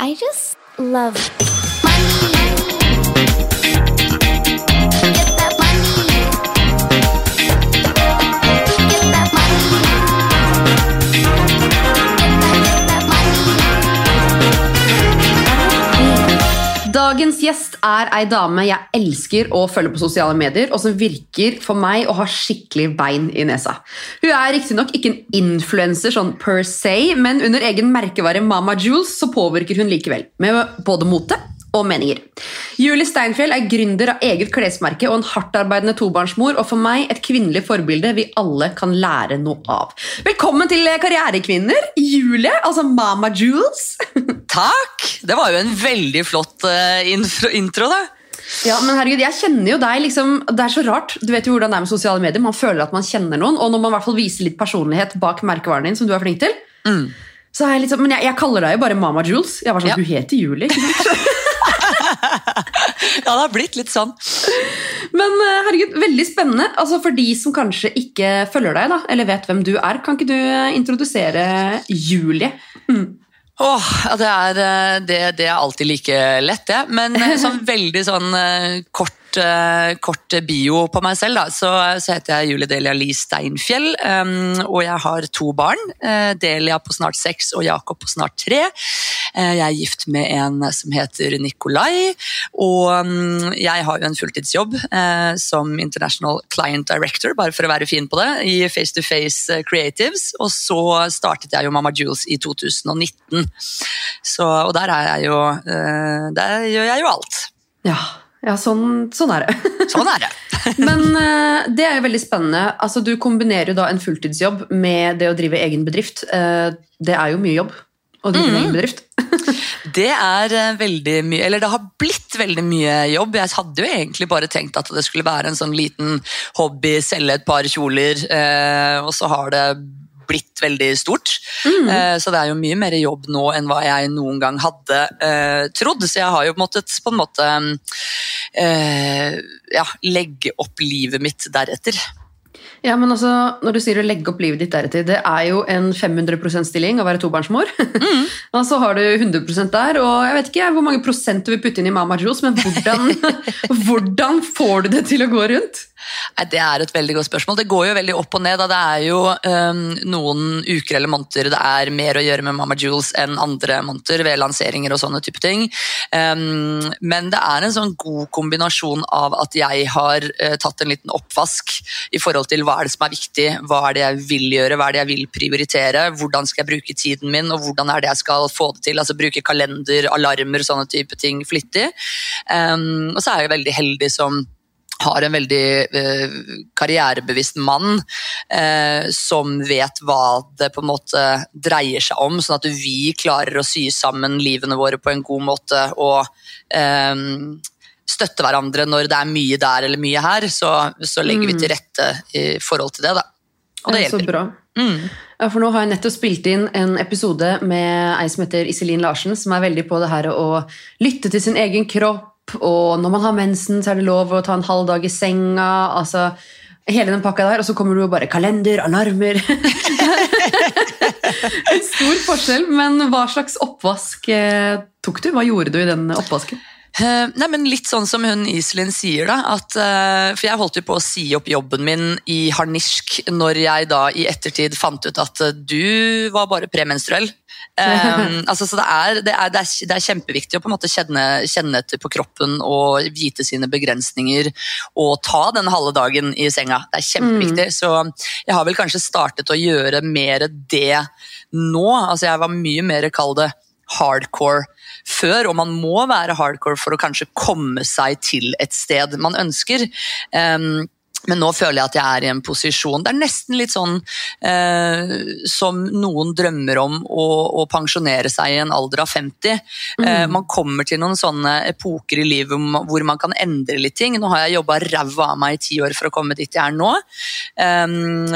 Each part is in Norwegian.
I just love money. Dagens gjest er ei dame jeg elsker å følge på sosiale medier, og som virker for meg å ha skikkelig bein i nesa. Hun er riktignok ikke en influenser sånn per se, men under egen merkevare Mama Jules så påvirker hun likevel, med både mote og meninger. Julie Steinfjell er gründer av eget klesmerke og en hardtarbeidende tobarnsmor, og for meg et kvinnelig forbilde vi alle kan lære noe av. Velkommen til Karrierekvinner, Julie, altså Mama Jules. Takk! Det var jo en veldig flott eh, intro, intro, da. Ja, men herregud, jeg kjenner jo deg liksom, Det er så rart. Du vet jo hvordan det er med sosiale medier. Man føler at man kjenner noen, og når man i hvert fall viser litt personlighet bak merkevaren din, som du er flink til, så er jeg liksom, Men jeg, jeg kaller deg jo bare Mama Jules. Jeg var sånn, Ja. Du heter Julie. Ja, det har blitt litt sånn. Men eh, herregud, veldig spennende. Altså For de som kanskje ikke følger deg, da, eller vet hvem du er, kan ikke du eh, introdusere Julie? Åh, det, er, eh, det, det er alltid like lett, det. Men sånn veldig sånn eh, kort, eh, kort bio på meg selv, da. Så, så heter jeg Julie Delia Lie Steinfjell, um, og jeg har to barn. eh, Delia på snart seks og Jakob på snart tre. Eh, Jeg er gift med en som heter Nikolai, og mm, jeg har jo en fulltidsjobb som International Client Director, bare for å være fin på det, i Face to Face Creatives. Og så startet jeg jo Mamma Jules i 2019. Så, og der er jeg jo Der gjør jeg jo alt. Ja, ja sånn, sånn er det. Sånn er det. Men eh, det er jo veldig spennende. Altså, du kombinerer jo da en fulltidsjobb med det å drive egen bedrift. Eh, det er jo mye jobb å drive mm. egen bedrift. Det er eh, veldig mye, eller det har blitt veldig mye jobb. Jeg hadde jo egentlig bare tenkt at det skulle være en sånn liten hobby, selge et par kjoler, og så har det blitt veldig stort. Eh, så det er jo mye mer jobb nå enn hva jeg noen gang hadde eh, trodd. Så jeg har jo måttet på en måte eh, ja, legge opp livet mitt deretter. Ja, men altså, Når du sier å legge opp livet ditt deretter, det er jo en 500 %-stilling å være tobarnsmor. og så har du 100% der, og jeg vet ikke hvor mange prosent du vil putte inn i Mama Jules, men hvordan, hvordan får du det til å gå rundt? Nei, Det er et veldig godt spørsmål. Det går jo veldig opp og ned. Da. Det er jo um, noen uker eller måneder det er mer å gjøre med Mama Jules enn andre måneder ved lanseringer og sånne type ting. Um, men det er en sånn god kombinasjon av at jeg har uh, tatt en liten oppvask i forhold til hva er det som er viktig, hva er det jeg vil gjøre, hva er det jeg vil prioritere, hvordan skal jeg bruke tiden min, og hvordan er det jeg skal få det til. Altså bruke kalender, alarmer, sånne type ting flittig. Um, og så er jeg veldig heldig som har en veldig eh, karrierebevisst mann eh, som vet hva det på en måte dreier seg om, sånn at vi klarer å sy sammen livene våre på en god måte og eh, støtte hverandre når det er mye der eller mye her, så, så legger vi til rette i forhold til det. Da. Og det Så hjelper. bra. Mm. Ja, for nå har jeg nettopp spilt inn en episode med ei som heter Iselin Larsen, som er veldig på det her å lytte til sin egen kropp, og når man har mensen, så er det lov å ta en halv dag i senga. altså Hele den pakka der, og så kommer du og bare kalender, alarmer En stor forskjell, men hva slags oppvask eh, tok du? Hva gjorde du i den oppvasken? Eh, nei, men Litt sånn som hun Iselin sier, da. At, eh, for jeg holdt jo på å si opp jobben min i harnisk når jeg da i ettertid fant ut at eh, du var bare premenstruell. Um, altså, så det er, det, er, det, er, det er kjempeviktig å på en måte kjenne, kjenne etter på kroppen og vite sine begrensninger og ta den halve dagen i senga. Det er kjempeviktig. Så jeg har vel kanskje startet å gjøre mer det nå. Altså, jeg var mye mer, kall det, hardcore før, og man må være hardcore for å kanskje komme seg til et sted man ønsker. Um, men nå føler jeg at jeg er i en posisjon Det er nesten litt sånn eh, som noen drømmer om å, å pensjonere seg i en alder av 50. Eh, man kommer til noen sånne epoker i livet hvor man kan endre litt ting. Nå har jeg jobba ræva av meg i ti år for å komme dit jeg er nå, Eh,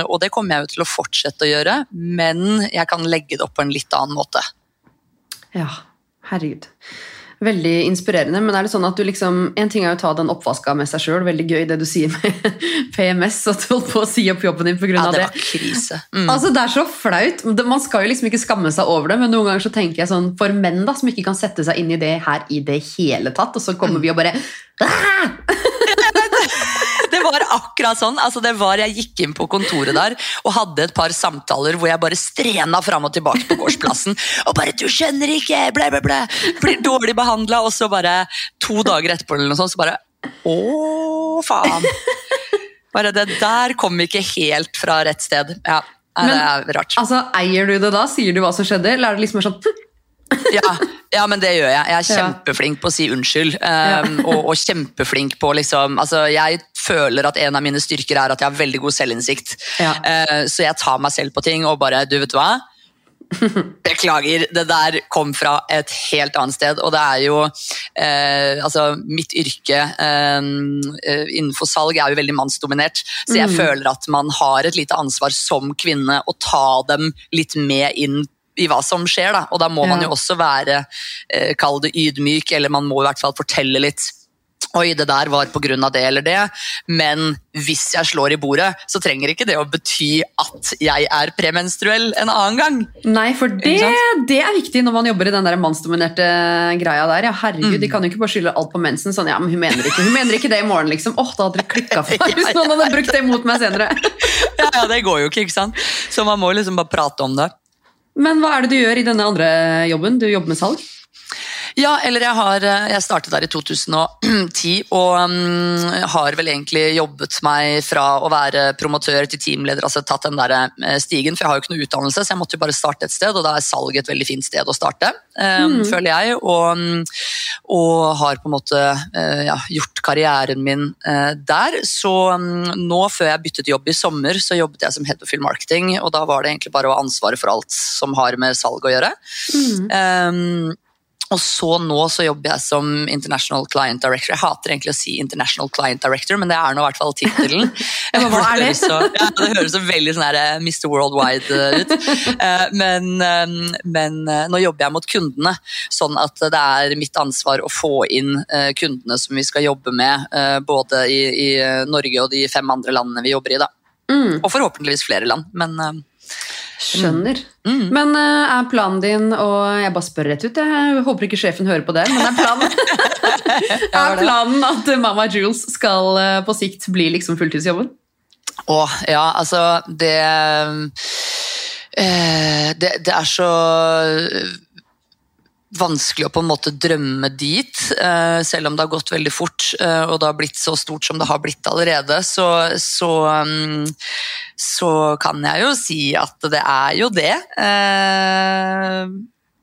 og det kommer jeg jo til å fortsette å gjøre, men jeg kan legge det opp på en litt annen måte. Ja, herregud. Veldig inspirerende, men er det sånn at du liksom En ting er jo å ta den oppvaska med seg sjøl, veldig gøy det du sier med PMS, at du holdt på å si opp jobben din pga. Ja, det det. var krise. Mm. Altså, Det er så flaut. Man skal jo liksom ikke skamme seg over det, men noen ganger så tenker jeg sånn for menn da, som ikke kan sette seg inn i det her i det hele tatt, og så kommer vi og bare «Ah!» Akkurat sånn. Altså, det var, jeg gikk inn på kontoret der og hadde et par samtaler hvor jeg bare strena fram og tilbake på gårdsplassen. Og bare 'du skjønner ikke', ble, ble, ble. Blir dårlig behandla. Og så bare to dager etterpå eller noe sånt, så bare Å, faen. Bare det der kom ikke helt fra rett sted. Ja, det er rart. Altså, Eier du det da? Sier du hva som skjedde? Eller er det liksom sånn «Hm, Ja, ja, men det gjør jeg. Jeg er kjempeflink på å si unnskyld. Um, og, og kjempeflink på liksom altså, Jeg føler at en av mine styrker er at jeg har veldig god selvinnsikt. Ja. Uh, så jeg tar meg selv på ting og bare Du, vet hva? Beklager, det der kom fra et helt annet sted. Og det er jo eh, Altså, mitt yrke eh, eh, innenfor salg er jo veldig mannsdominert, så jeg føler at man har et lite ansvar som kvinne å ta dem litt med inn i hva som skjer, da. Og da må man jo også være, eh, kall det ydmyk, eller man må i hvert fall fortelle litt. Oi, det der var pga. det eller det, men hvis jeg slår i bordet, så trenger ikke det å bety at jeg er premenstruell en annen gang. Nei, for det, det er viktig når man jobber i den der mannsdominerte greia der. Ja, herregud, Mm. De kan jo ikke bare skylde alt på mensen. Sånn, ja, men hun mener ikke, hun mener ikke det i morgen, liksom. Åh, da hadde det klikka for meg hvis noen hadde brukt det mot meg senere. Ja, ja, det går jo ikke, ikke sant? Så man må liksom bare prate om det. Men hva er det du gjør i denne andre jobben? Du jobber med salg? Ja, eller jeg har eh, Jeg startet der i 2010 og um, har vel egentlig jobbet meg fra å være promotør til teamleder, altså tatt den der eh, stigen, for jeg har jo ikke noe utdannelse, så jeg måtte jo bare starte et sted, og da er salg et veldig fint sted å starte, eh, føler jeg, og, mm, og har på en måte uh, ja, gjort karrieren min uh, der. Så um, nå, før jeg byttet jobb i sommer, så jobbet jeg som head of film marketing, og da var det egentlig bare å ha ansvaret for alt som har med salg å gjøre. Um, og så nå så jobber jeg som International Client Director. Jeg hater egentlig å si International Client Director, men det er nå i hvert fall tittelen. det? høres så, ja, det høres så veldig sånn her eh, Mr. Worldwide eh, ut. Eh, Men, men nå jobber jeg mot kundene, sånn at det er mitt ansvar å få inn kundene som vi skal jobbe med, både i, i Norge og de fem andre landene vi jobber i. da. Mm, Og forhåpentligvis flere land, men skjønner. Mm. Men uh, er planen din og Jeg bare spør rett ut, jeg håper ikke sjefen hører på det, men er planen, er planen at Mama Jules skal uh, på sikt bli liksom fulltidsjobben? Å, ja, altså det uh, det, det er så vanskelig å på en måte drømme dit, eh, selv om det har gått veldig fort eh, og det har blitt så stort som det har blitt allerede, så, så, mm, så kan jeg jo si at det er jo det.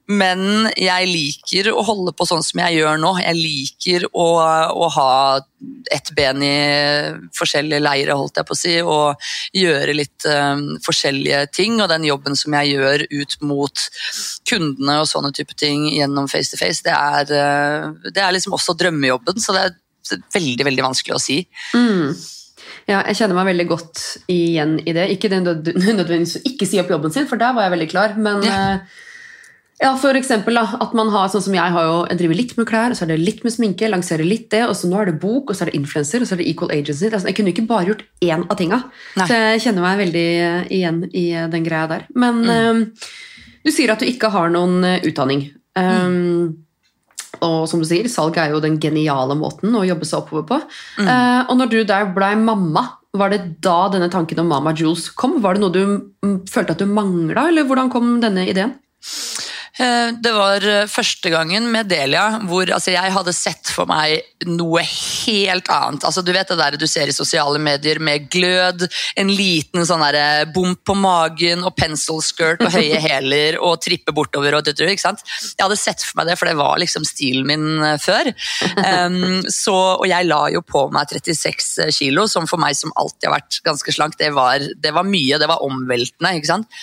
Men jeg liker å holde på sånn som jeg gjør nå. Jeg liker å, å ha ett ben i forskjellige leire, holdt jeg på å si, og gjøre litt um, forskjellige ting. Og den jobben som jeg gjør ut mot kundene og sånne type ting gjennom face to face, det er, eh, det er liksom også drømmejobben. Så det er veldig, veldig vanskelig å si. Mm. Ja, jeg kjenner meg veldig godt igjen i det. Ikke nødvendigvis å ikke si opp jobben sin, for der var jeg veldig klar. Men Ja. eh, ja, for eksempel da, at man har sånn som jeg har jo, jeg driver litt med klær, og så er det litt med sminke, lanserer litt det, og så nå er det bok, og så er det influencer, og så er det equal agency. Altså, jeg kunne ikke bare gjort én av tinga. Nei. Så jeg kjenner meg veldig eh, igjen i eh, den greia der. Men eh, du sier at du ikke har noen utdanning. Um, Og som du sier, salg er jo den geniale måten å jobbe seg oppover på. Eh, og når du der blei mamma, var det da denne tanken om Mama Jules kom? Var det noe du mm, følte at du mangla, eller hvordan kom denne ideen? Eh, Det var eh, første gangen med Delia hvor altså, jeg hadde sett for meg noe helt annet. Altså, du vet det der du ser i sosiale medier med glød, en liten sånn der bump på magen og penselskirt og høye hæler og trippe bortover. og tutu, ikke sant? Jeg hadde sett for meg det, for det var liksom stilen min eh, før. Um, så, og jeg la jo på meg 36 kilo, som for meg som alltid har vært ganske slank, det var, det var mye. Det var omveltende. ikke sant?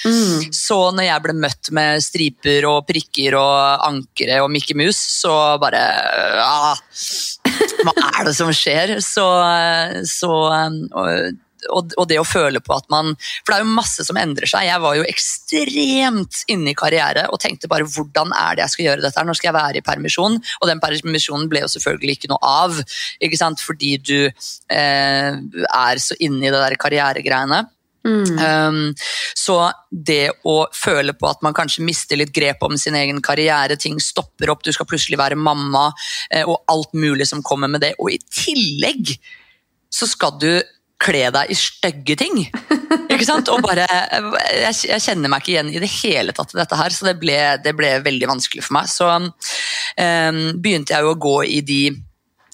Så når jeg ble møtt med striper og prikker og ankere og Mikke Mus, så bare ah, Hva er det som skjer? Så, så og, og, og det å føle på at man For det er jo masse som endrer seg. Jeg var jo ekstremt inne i karriere og tenkte bare hvordan er det jeg skal gjøre dette når skal jeg være i permisjon? Og den permisjonen ble jo selvfølgelig ikke noe av, ikke sant? fordi du eh, er så inne i det der karrieregreiene. Um, så det å føle på at man kanskje mister litt grep om sin egen karriere, ting stopper opp, du skal plutselig være mamma, eh, og alt mulig som kommer med det. Og i tillegg så skal du kle deg i stygge ting. Ikke sant? Og bare, jeg, jeg kjenner meg ikke igjen i det hele tatt i dette her, så det ble, det ble veldig vanskelig for meg. Så um, begynte jeg jo å gå i de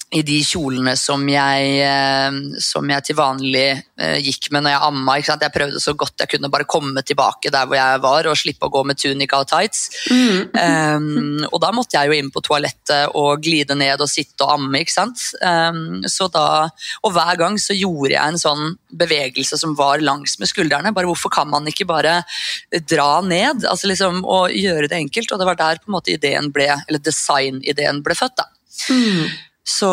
i de kjolene som jeg, eh, som jeg til vanlig eh, gikk med når jeg amma. Ikke sant? Jeg prøvde så godt jeg kunne bare komme tilbake der hvor jeg var og slippe å gå med tunika og tights. Mm. Um, og da måtte jeg jo inn på toalettet og glide ned og sitte og amme. ikke sant? Um, så da, og hver gang så gjorde jeg en sånn bevegelse som var langs med skuldrene. bare Hvorfor kan man ikke bare dra ned altså liksom, og gjøre det enkelt? Og det var der på en måte ideen ble, eller designideen ble født. da. Mm. Så,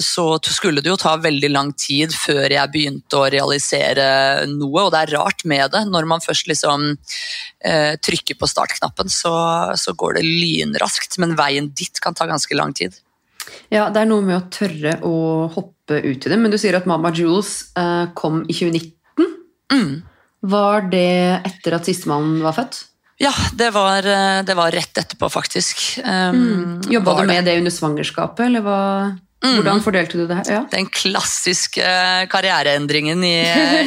så, skulle det jo ta veldig lang tid før jeg begynte å realisere noe. Og det er rart med det. Når man først liksom eh, trykker på startknappen, så, så, går det lynraskt. Men veien dit kan ta ganske lang tid. Ja, det er noe med å tørre å hoppe ut i det. Men du sier at Mama Jules eh, kom i 2019. Mm. Var det etter at sistemann var født? Ja, det var, eh, det var, rett etterpå, faktisk. Um, mm. Jobba du med det. under svangerskapet, eller hva? Mm. Hvordan fordelte du det her? Ja. Den klassiske karriereendringen i,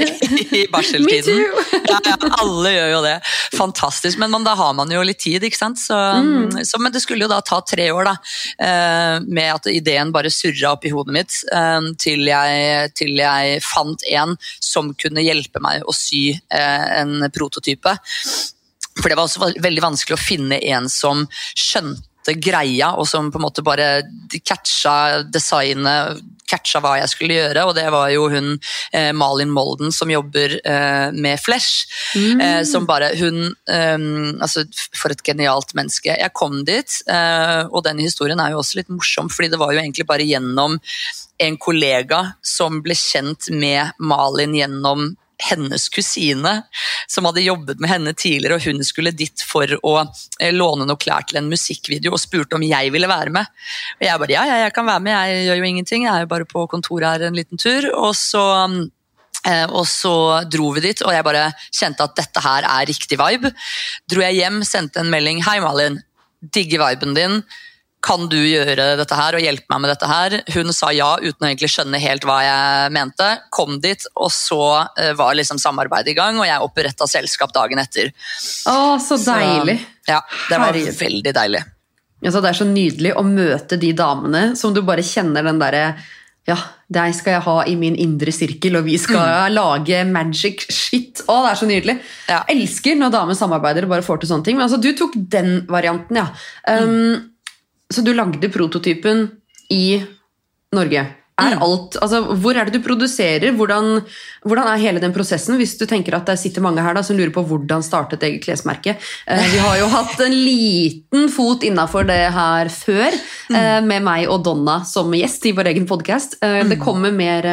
i barseltiden. ja, ja, alle gjør jo det. Fantastisk. Men man, da har man jo litt tid, ikke sant. Så, mm. så, men det skulle jo da ta tre år, da. Eh, med at ideen bare surra opp i hodet mitt eh, til, jeg, til jeg fant en som kunne hjelpe meg å sy en prototype. For det var også veldig vanskelig å finne en som skjønte greia, og som på en måte bare catcha designet, catcha hva jeg skulle gjøre. Og det var jo hun eh, Malin Molden som jobber eh, med Flesh. Mm. Eh, som bare Hun ehm, Altså, for et genialt menneske. Jeg kom dit, eh, og den historien er jo også litt morsom, fordi det var jo egentlig bare gjennom en kollega som ble kjent med Malin gjennom hennes kusine som hadde jobbet med henne tidligere, og hun skulle dit for å eh, låne noe klær til en musikkvideo og spurte om jeg ville være med. Og jeg bare ja, ja, jeg kan være med, jeg gjør jo ingenting, jeg er jo bare på kontoret her en liten tur. Og så eh, og så dro vi dit, og jeg bare kjente at dette her er riktig vibe. Dro jeg hjem, sendte en melding. Hei, Malin. Digger viben din kan du gjøre dette her og hjelpe meg med dette her? Hun sa ja uten å egentlig skjønne helt hva jeg mente. Kom dit, og så uh, var liksom samarbeidet i gang, og jeg oppretta selskap dagen etter. Å, så deilig. Så, ja, det var Herre. veldig deilig. Altså, det er så nydelig å møte de damene som du bare kjenner den derre ja, deg skal jeg ha i min indre sirkel, og vi skal mm. lage magic shit. Å, det er så nydelig. Ja. Elsker når damer samarbeider og bare får til sånne ting. Men altså, du tok den varianten, ja. Um, mm. Så du lagde prototypen i Norge. Er mm. alt, altså, hvor er det du produserer? Hvordan, hvordan, er hele den prosessen? Hvis du tenker at det sitter mange her da, som lurer på hvordan startet eget klesmerke. Eh, vi har jo hatt en liten fot innafor det her før, mm. eh, med meg og Donna som gjest i vår egen podkast. Eh, mm. Det kommer mer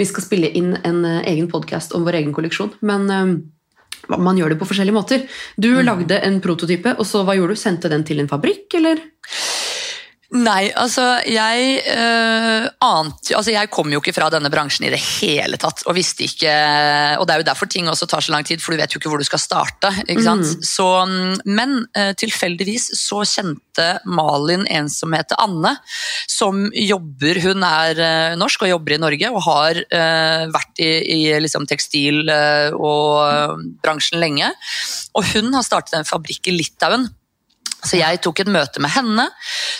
Vi skal spille inn en egen podkast om vår egen kolleksjon. men man gjør det på forskjellige måter. Du mm. lagde en prototype, og så hva gjorde du? Sendte den til en fabrikk, eller? Nei, altså jeg øh, ante Altså jeg kom jo ikke fra denne bransjen i det hele tatt og visste ikke Og det er jo derfor ting også tar så lang tid, for du vet jo ikke hvor du skal starte. ikke sant? Mm. Så, men øh, tilfeldigvis så kjente Malin en som heter Anne, som jobber Hun er øh, norsk og jobber i Norge og har vært i, i liksom tekstil- og bransjen lenge. Og hun har startet en fabrikk i Litauen så jeg tok et møte med henne,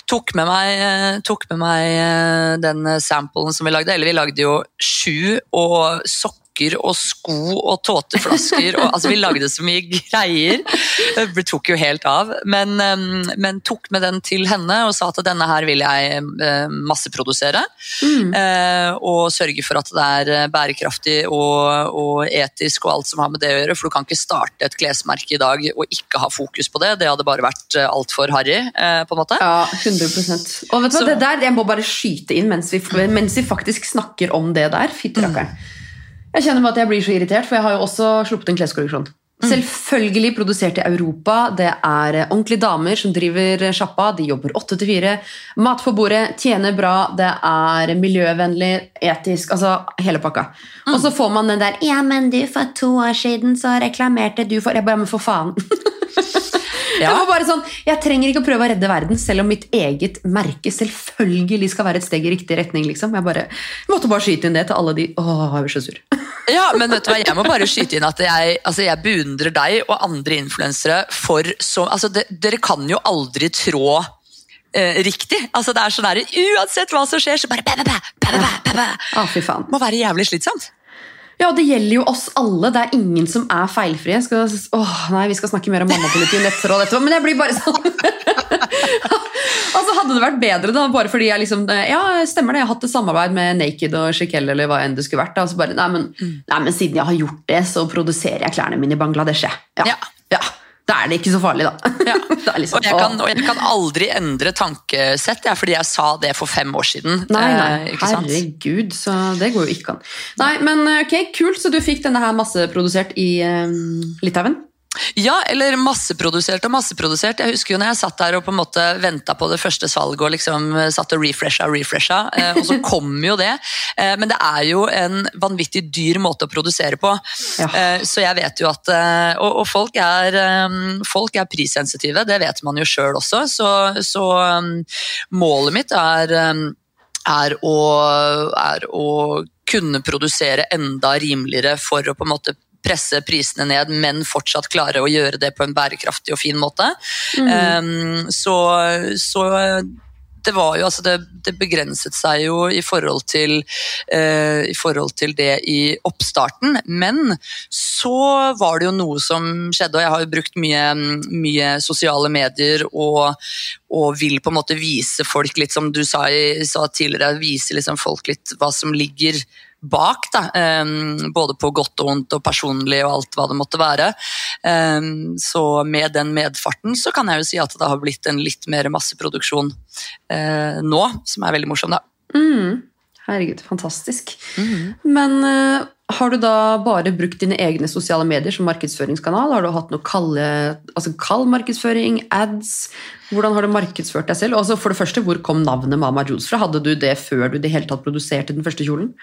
tok med meg, tok med meg eh, den samplen som vi lagde. Eller vi lagde jo sju og sokker sokker og sko og tåteflasker. Og, altså, vi lagde så mye greier. Det tok jo helt av. Men, men, tok med den til henne og sa at denne her vil jeg masseprodusere. Mm. Eh, og sørge for at det er bærekraftig og, og, etisk og alt som har med det å gjøre. For du kan ikke starte et klesmerke i dag og ikke ha fokus på det. Det hadde bare vært eh, altfor harry. Eh, på en måte. Ja, 100% Og vet du hva, det der, Jeg må bare skyte inn mens vi, mens vi faktisk snakker om det der. Fytti rakkeren. Mm. Jeg kjenner bare at jeg blir så irritert, for jeg har jo også sluppet en kleskolleksjon. Selvfølgelig produsert i Europa. Det er eh, ordentlige damer som driver eh, sjappa. De jobber åtte til fire. Mat på bordet, tjener bra, det er miljøvennlig, etisk, altså hele pakka. Og så får man den der 'Ja, men du, for to år siden så reklamerte du for Jeg bare, men for faen. Ja. Jeg, bare sånn, jeg trenger ikke å prøve å redde verden, selv om mitt eget merke selvfølgelig skal være et steg i riktig retning. liksom. Jeg, bare, jeg måtte bare skyte inn det til alle de Åh, jeg blir så sur. Ja, men vet du hva, jeg må bare skyte inn at jeg, altså jeg beundrer deg og andre influensere for så altså de, Dere kan jo aldri trå eh, riktig. Altså det er sånn der, Uansett hva som skjer, så bare bæ, bæ, bæ, bæ, bæ, bæ, bæ. Å, fy faen. Må være jævlig slitsomt. Ja, det gjelder jo oss alle. Det er ingen som er feilfrie. Skal, åh, nei, Vi skal snakke mer om mammapoliti og nettråd etterpå, men jeg blir bare sånn Altså, Hadde det vært bedre, da, bare fordi jeg liksom Ja, stemmer det, jeg har hatt et samarbeid med Naked og Shekel eller hva enn det skulle vært. Da, så bare, nei men, nei, men siden jeg har gjort det, så produserer jeg klærne mine i Bangladesh. jeg. Ja. Ja. ja. Da er det ikke så farlig, da. Ja. er liksom, Og jeg, kan, og jeg kan aldri endre tankesett, ja, fordi jeg sa det for fem år siden. Nei, nei, Eh, herregud, så det går jo ikke an. Nei, men ok, kult, så du fikk denne her masseprodusert i eh, Litauen? Ja, eller masseprodusert og masseprodusert. Jeg husker jo når jeg satt der og på en måte venta på det første salget og liksom eh, satt og refresha og refresha, eh, og så kom jo det. Eh, men det er jo en vanvittig dyr måte å produsere på. Ja. Så jeg vet jo at Og, folk, er, folk er prissensitive, det vet man jo sjøl også, så, så målet mitt er er å, er å kunne produsere enda rimeligere for å på en måte presse prisene ned, men fortsatt klare å gjøre det på en bærekraftig og fin måte. Um, så, så det var jo, altså det, det begrenset seg jo i forhold, til, eh, i forhold til det i oppstarten, men så var det jo noe som skjedde, og jeg har jo brukt mye, mye sosiale medier og, og vil på en måte vise folk litt, som du sa, sa tidligere, vise liksom folk litt hva som ligger bak, da, både på godt og vondt og personlig og alt hva det måtte være. Så med den medfarten så kan jeg jo si at det har blitt en litt mer masseproduksjon uh, nå, som er veldig morsom, da. Mm. Herregud, fantastisk. Men uh, har du da bare brukt dine egne sosiale medier som markedsføringskanal? Har du hatt noe kalde, altså kald markedsføring, ads? Hvordan har du markedsført deg selv? Altså for det første, Hvor kom navnet Mama Jules fra? Hadde du det før du det hele tatt produserte den første kjolen?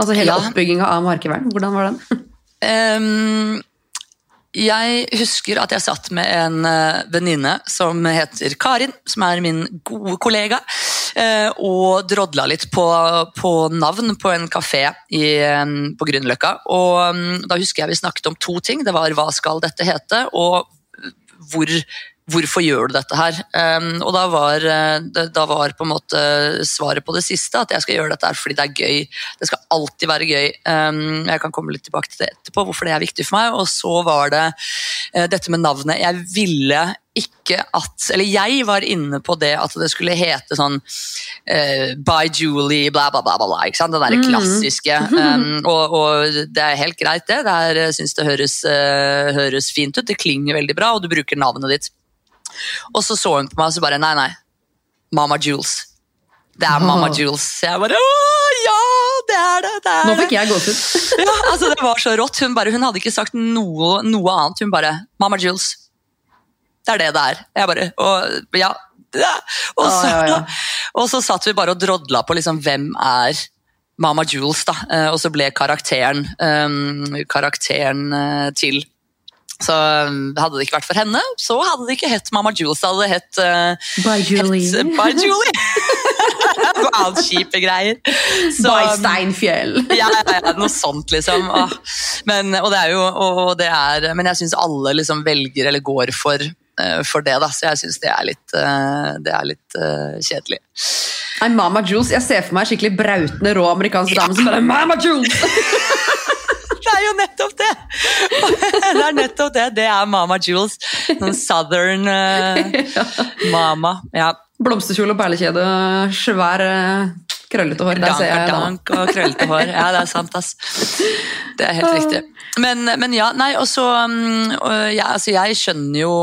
Altså Hele Ja. oppbygginga av markevern, hvordan var den? Um, jeg husker at jeg satt med en uh, venninne som heter Karin, som er min gode kollega, eh, og drodla litt på, på navn på en kafé i, på Grünerløkka. Og da husker jeg vi snakket om to ting. Det var hva skal dette hete, og hvor Hvorfor gjør du dette her? Um, og da var, eh, da var på en måte svaret på det siste at jeg skal gjøre dette her fordi det er gøy. Det skal alltid være gøy. Um, jeg kan komme litt tilbake til det etterpå, hvorfor det er viktig for meg. Og så var det eh, dette med navnet. Jeg ville ikke at Eller jeg var inne på det at det skulle hete sånn uh, By Julie, bla, bla, bla. bla, ikke sant? Det derre klassiske. Um, og, og det er helt greit, det. det er, jeg syns det høres, uh, høres fint ut. Det klinger veldig bra, og du bruker navnet ditt. Og så så hun på meg og så bare Nei, nei. Mama Jules. Det er Mama. Jules. Så jeg bare Å, ja! Det er det! det er Nå fikk jeg gåsehud. Ja, altså Det var så rått. Hun, bare, hun hadde ikke sagt noe, noe annet. Hun bare Mama Jules. Det er det det er. Jeg bare og, ja. Og, så, Ja, ja, ja. og så satt vi bare og drodla på liksom, hvem er Mama Jules, da. Eh, Og så ble karakteren, um, karakteren eh, til. Så eh, hadde det ikke vært for henne, så hadde det ikke hett Mama Jules. Det hadde hett uh, By Julie. By Julie. Noe annet kjipe greier. Så, By Steinfjell. ja, ja, ja, noe sånt, liksom. Men, og det er jo, og det er, men jeg syns alle liksom velger eller går for, eh, for det, da. Så jeg syns det er litt, eh, det er litt kjedelig. Nei, Mama Jules, Jeg ser for meg skikkelig brautende rå amerikansk dame som bare Mama Jules! Det er jo nettopp det! Det er nettopp det. Det er Mama Jules. Sånn southern eh, mama. Ja. Blomsterkjole og perlekjede, svær, uh, krøllete hår. Der ser jeg da. Dank og krøllete hår. Ja, det er sant, ass. Det er helt riktig. Men, men ja, nei, og så um, ja, altså, jeg skjønner jo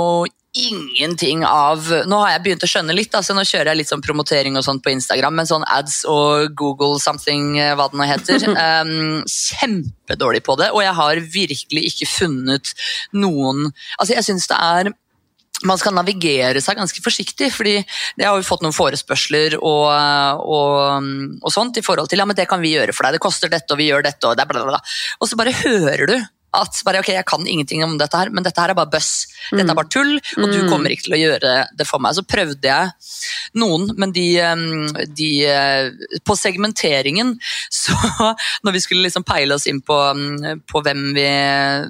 ingenting av Nå har jeg begynt å skjønne litt, altså nå kjører jeg litt sånn promotering og sånt på Instagram, men sånn ads og Google something, eh, hva det nå heter. Um, kjempedårlig på det, og jeg har virkelig ikke funnet noen Altså, jeg syns det er man skal navigere seg ganske forsiktig, fordi jeg har jo fått noen forespørsler og, og, og sånt i forhold til ja, men det kan vi gjøre for deg, det koster dette, og vi gjør dette, og det er bla, bla, bla. Og så bare hører du at bare, ok, jeg kan ingenting om dette her, men dette her er bare bøss. Dette er bare tull, og du kommer ikke til å gjøre det for meg. Så prøvde jeg noen, men de, de uh, På segmenteringen, så når vi skulle liksom peile oss inn på, på hvem, vi,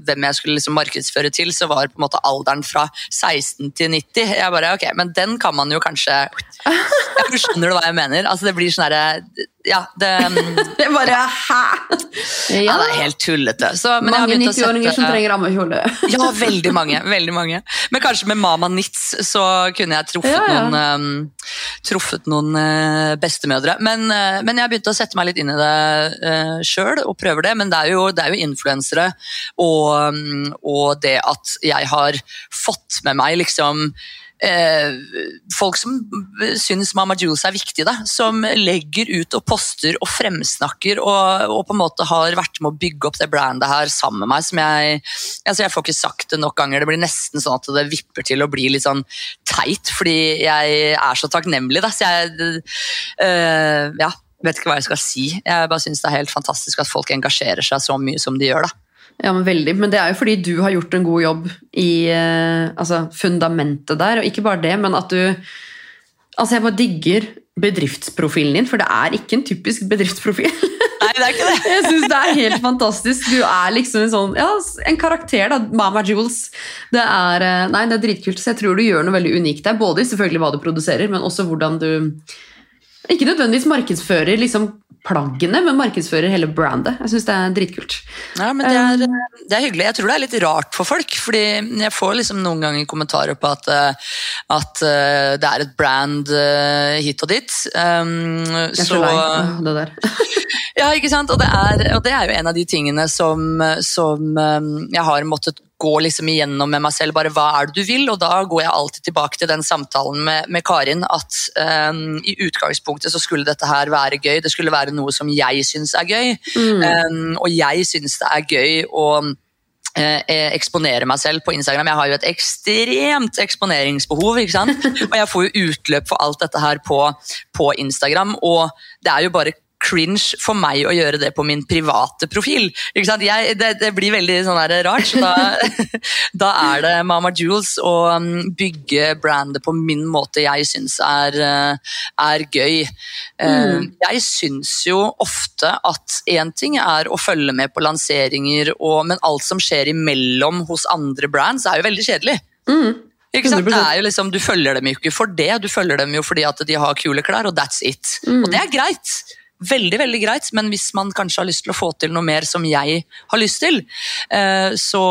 hvem jeg skulle liksom markedsføre til, så var på en måte alderen fra 16 til 90. Jeg bare, ok, Men den kan man jo kanskje jeg Skjønner du hva jeg mener? Altså, det blir sånn herre Ja, det um, Jeg bare hæ? ja, det er helt tullete. Så, men Mange 90-åringer som trenger ammekjole. Ja, veldig mange. veldig mange. Men kanskje med Mama Nitz så kunne jeg truffet Ja, ja. noen, um, truffet noen uh, bestemødre. Men, uh, men jeg har begynt å sette meg litt inn i det uh, sjøl og prøver det. Men det er jo, det er jo influensere og, um, og det at jeg har fått med meg liksom folk som syns Mama Jules er viktig, da, som legger ut og poster og fremsnakker og, og på en måte har vært med å bygge opp det brandet her sammen med meg. som Jeg altså jeg får ikke sagt det nok ganger, det blir nesten sånn at det vipper til å bli litt sånn teit, fordi jeg er så takknemlig. Da, så jeg eh, ja, vet ikke hva jeg skal si. Jeg bare syns det er helt fantastisk at folk engasjerer seg så mye som de gjør. da. Ja, men veldig. Men det er jo fordi du har gjort en god jobb i eh, altså, fundamentet der. Og ikke bare det, men at du Altså, jeg bare digger bedriftsprofilen din, for det er ikke en typisk bedriftsprofil. Nei, det er ikke det. Jeg syns det er helt fantastisk. Du er liksom en sånn Ja, en karakter, da. Mama Jules. Det er, eh, nei, det er dritkult. Så jeg tror du gjør noe veldig unikt der. Både i selvfølgelig hva du produserer, men også hvordan du ikke nødvendigvis markedsfører liksom plaggene, men markedsfører hele brandet. Jeg syns det er dritkult. Ja, men det er, det er hyggelig. Jeg tror det er litt rart for folk, fordi jeg får liksom noen ganger kommentarer på at, eh, at eh, det er et brand eh, hit og dit. Um, Jeg er så lei av det der. Ja, ikke sant? Og det, er, og det er jo en av de tingene som, som um, jeg har måttet gå liksom igjennom med meg selv. bare Hva er det du vil? Og da går jeg alltid tilbake til den samtalen med, med Karin. At um, i utgangspunktet så skulle dette her være gøy. Det skulle være noe som jeg syns er gøy. Um, og jeg syns det er gøy å eh, eksponere meg selv på Instagram. Jeg har jo et ekstremt eksponeringsbehov, ikke sant? og jeg får jo utløp for alt dette her på, på Instagram. Og det er jo bare cringe for meg å gjøre det på min private profil. Jeg, det, det blir veldig sånn rart. Så da, da er det Mama Jules å um, bygge brandet på min måte jeg syns er, eh, er gøy. Mm. Jeg syns jo ofte at én ting er å følge med på lanseringer, og, men alt som skjer imellom hos andre brands, er jo veldig kjedelig. Ikke sant? Det er jo liksom, du følger dem jo ikke for det, du følger dem jo fordi at de har kule klær, og that's it. Og det er greit. Veldig, veldig greit, men hvis man kanskje har lyst til å få til noe mer som jeg har lyst til, eh, så,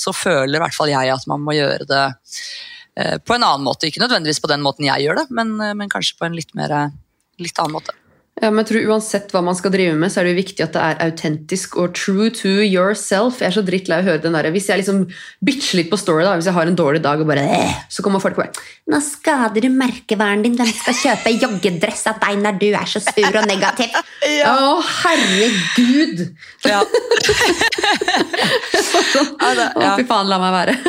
så føler i hvert fall jeg at man må gjøre det eh, på en annen måte. Ikke nødvendigvis på den måten jeg gjør det, men, eh, men kanskje på en litt, mer, litt annen måte. Ja, men jeg tror Uansett hva man skal drive med, så er det jo viktig at det er autentisk og true to yourself. Jeg er så drittlei av å høre den der. Hvis jeg liksom bitcher litt på Story, da, hvis jeg har en dårlig dag, og bare så kommer folk og bare Nå skader du merkevernet din. Hvem skal kjøpe joggedress av deg når du er så sur og negativ? Å, herregud! Ja. Ja, det- Å, fy faen, la meg være.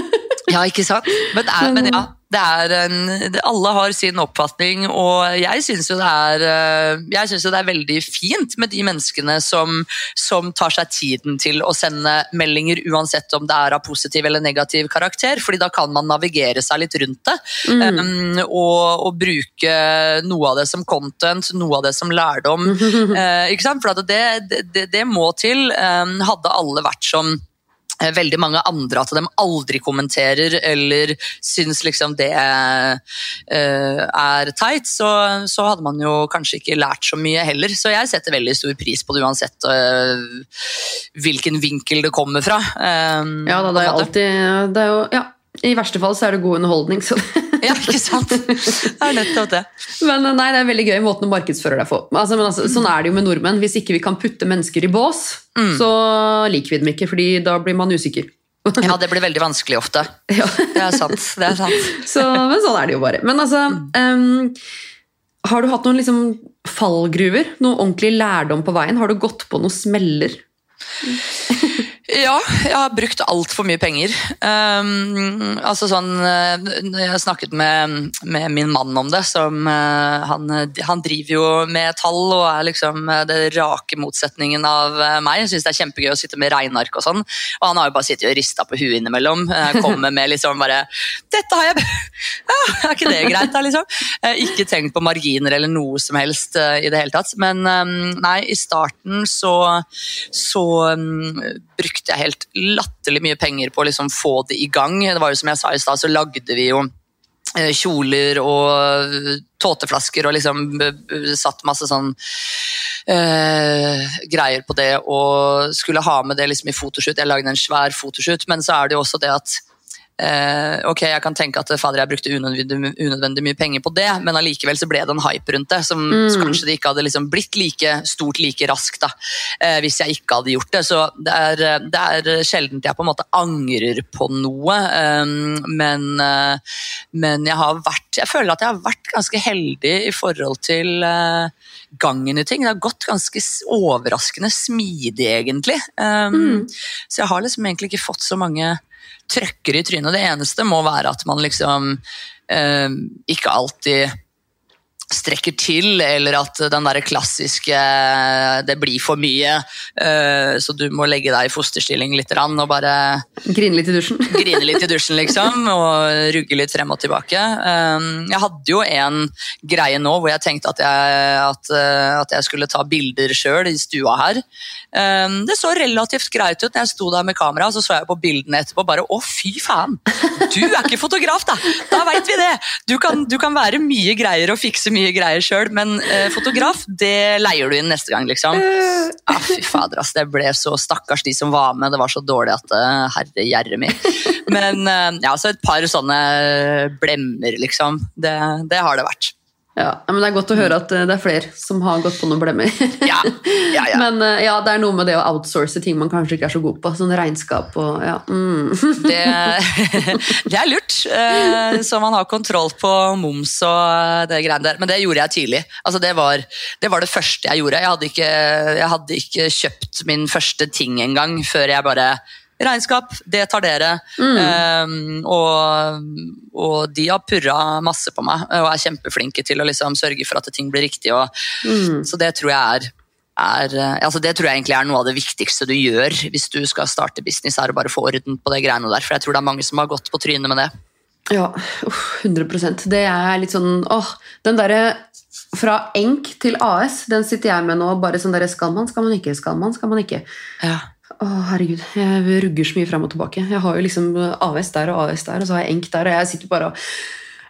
Ja, ikke sant? Men, er, men ja, det er en, alle har sin oppfatning, og jeg syns jo det er eh, jo det er veldig fint med de menneskene som, som tar seg tiden til å sende meldinger, uansett om det er av positiv eller negativ karakter, fordi da kan man navigere seg litt rundt det. um, og, og bruke noe av det som content, noe av det som lærdom. uh, ikke sant? For det, det, det, det må til. Um, hadde alle vært som eh, veldig mange andre at de aldri kommenterer eller syns liksom det eh, er teit, så, så hadde man jo kanskje ikke lært så mye heller. Så jeg setter veldig stor pris på det uansett eh, hvilken vinkel det kommer fra. eh, Ja, da, det er alltid det er jo, ja, I verste fall så er det god underholdning. Så. Ja, ikke sant? Det er nettopp det. Men nei, det er veldig gøy måten å markedsføre deg på. Altså, men altså, sånn er det jo med nordmenn. Hvis ikke vi kan putte mennesker i bås, så liker vi dem ikke, fordi da blir man usikker. Ja, det blir veldig vanskelig ofte. Ja. Det er sant. det er sant. Så, men sånn er det jo bare. Men altså um, Har du hatt noen liksom fallgruver? Noe ordentlig lærdom på veien? Har du gått på noen smeller? Ja, jeg har brukt altfor mye penger. Um, altså sånn, eh, når Jeg har snakket med, med min mann om det. Som, uh, han, han driver jo med tall og er liksom eh, det rake motsetningen av meg. Jeg syns det er kjempegøy å sitte med regneark og sånn. Og han har jo bare sittet og rista på huet innimellom. Eh, Kommer med liksom bare 'Dette har jeg ja, Er ikke det greit, da, liksom? Ikke tenkt på marginer eller noe som helst i det hele tatt. Men um, nei, i starten så, så mm, brukte jeg helt latterlig mye penger på å liksom få det i gang. Det var jo som jeg sa i stad, så lagde vi jo eh, kjoler og tåteflasker og liksom satt masse sånn eh, greier på det og skulle ha med det liksom i fotoshoot. Jeg lagde en svær fotoshoot, men så er det jo også det at Eh, ok, jeg kan tenke at fader, jeg brukte unødvendig, unødvendig mye penger på det, men allikevel så ble det en hype rundt det, som så kanskje det ikke hadde liksom blitt like stort like raskt da, eh, hvis jeg ikke hadde gjort det. Så det er, eh, det er sjelden jeg på en måte angrer på noe, eh, men, eh, men jeg har vært Jeg føler at jeg har vært ganske heldig i forhold til eh, gangen i ting. Det har gått ganske overraskende smidig, egentlig. Um, Så jeg har liksom egentlig ikke fått så mange trøkker i trynet. Det eneste må være at man liksom eh, ikke alltid strekker til, eller at den der klassiske det blir for mye, eh, så du må legge deg i fosterstilling litt og bare Grine litt i dusjen? grine litt i dusjen, liksom, og rugge litt frem og tilbake. Um, Jeg hadde jo en greie nå hvor jeg tenkte at jeg, at, uh, at jeg skulle ta bilder sjøl i stua her. Det så relativt greit ut når jeg sto der med kamera, så så jeg på bildene etterpå bare å, fy faen! Du er ikke fotograf, da! Da veit vi det! Du kan, du kan være mye greier og fikse mye greier sjøl, men eh, fotograf, det leier du inn neste gang, liksom. Ah, fy fader, ass. Det ble så stakkars de som var med. Det var så dårlig at uh, herre gjerre mi. Men eh, ja, så et par sånne blemmer, liksom. Det, det har det vært. Ja, men Det er godt å høre at eh, det er flere som har gått på noen blemmer. Ja, ja, ja. Men eh, ja, det er noe med det å outsource ting man kanskje ikke er så god på. Sånn regnskap og ja. Mm. Det, det er lurt, eh, så man har kontroll på moms og det greiene der. Men det gjorde jeg tidlig. Altså, det, var, det var det første jeg gjorde. Jeg hadde ikke, jeg hadde ikke kjøpt min første ting engang før jeg bare Regnskap, det tar dere. Eh, og, og de har purra masse på meg og er kjempeflinke til å liksom sørge for at ting blir riktig. Og, Så det tror jeg er er, eh, altså det tror jeg egentlig er noe av det viktigste du gjør hvis du skal starte business, er å bare få orden på det greiene der. For jeg tror det er mange som har gått på trynet med det. Ja, uff, 100% Det er litt sånn åh, Den derre fra enk til AS, den sitter jeg med nå. bare sånn der, Skal man, skal man ikke, skal man, skal man ikke. Ja. Å, herregud, jeg rugger så mye frem og tilbake. Jeg har jo liksom AS der og AS der, og så har jeg enk der, og jeg sitter bare og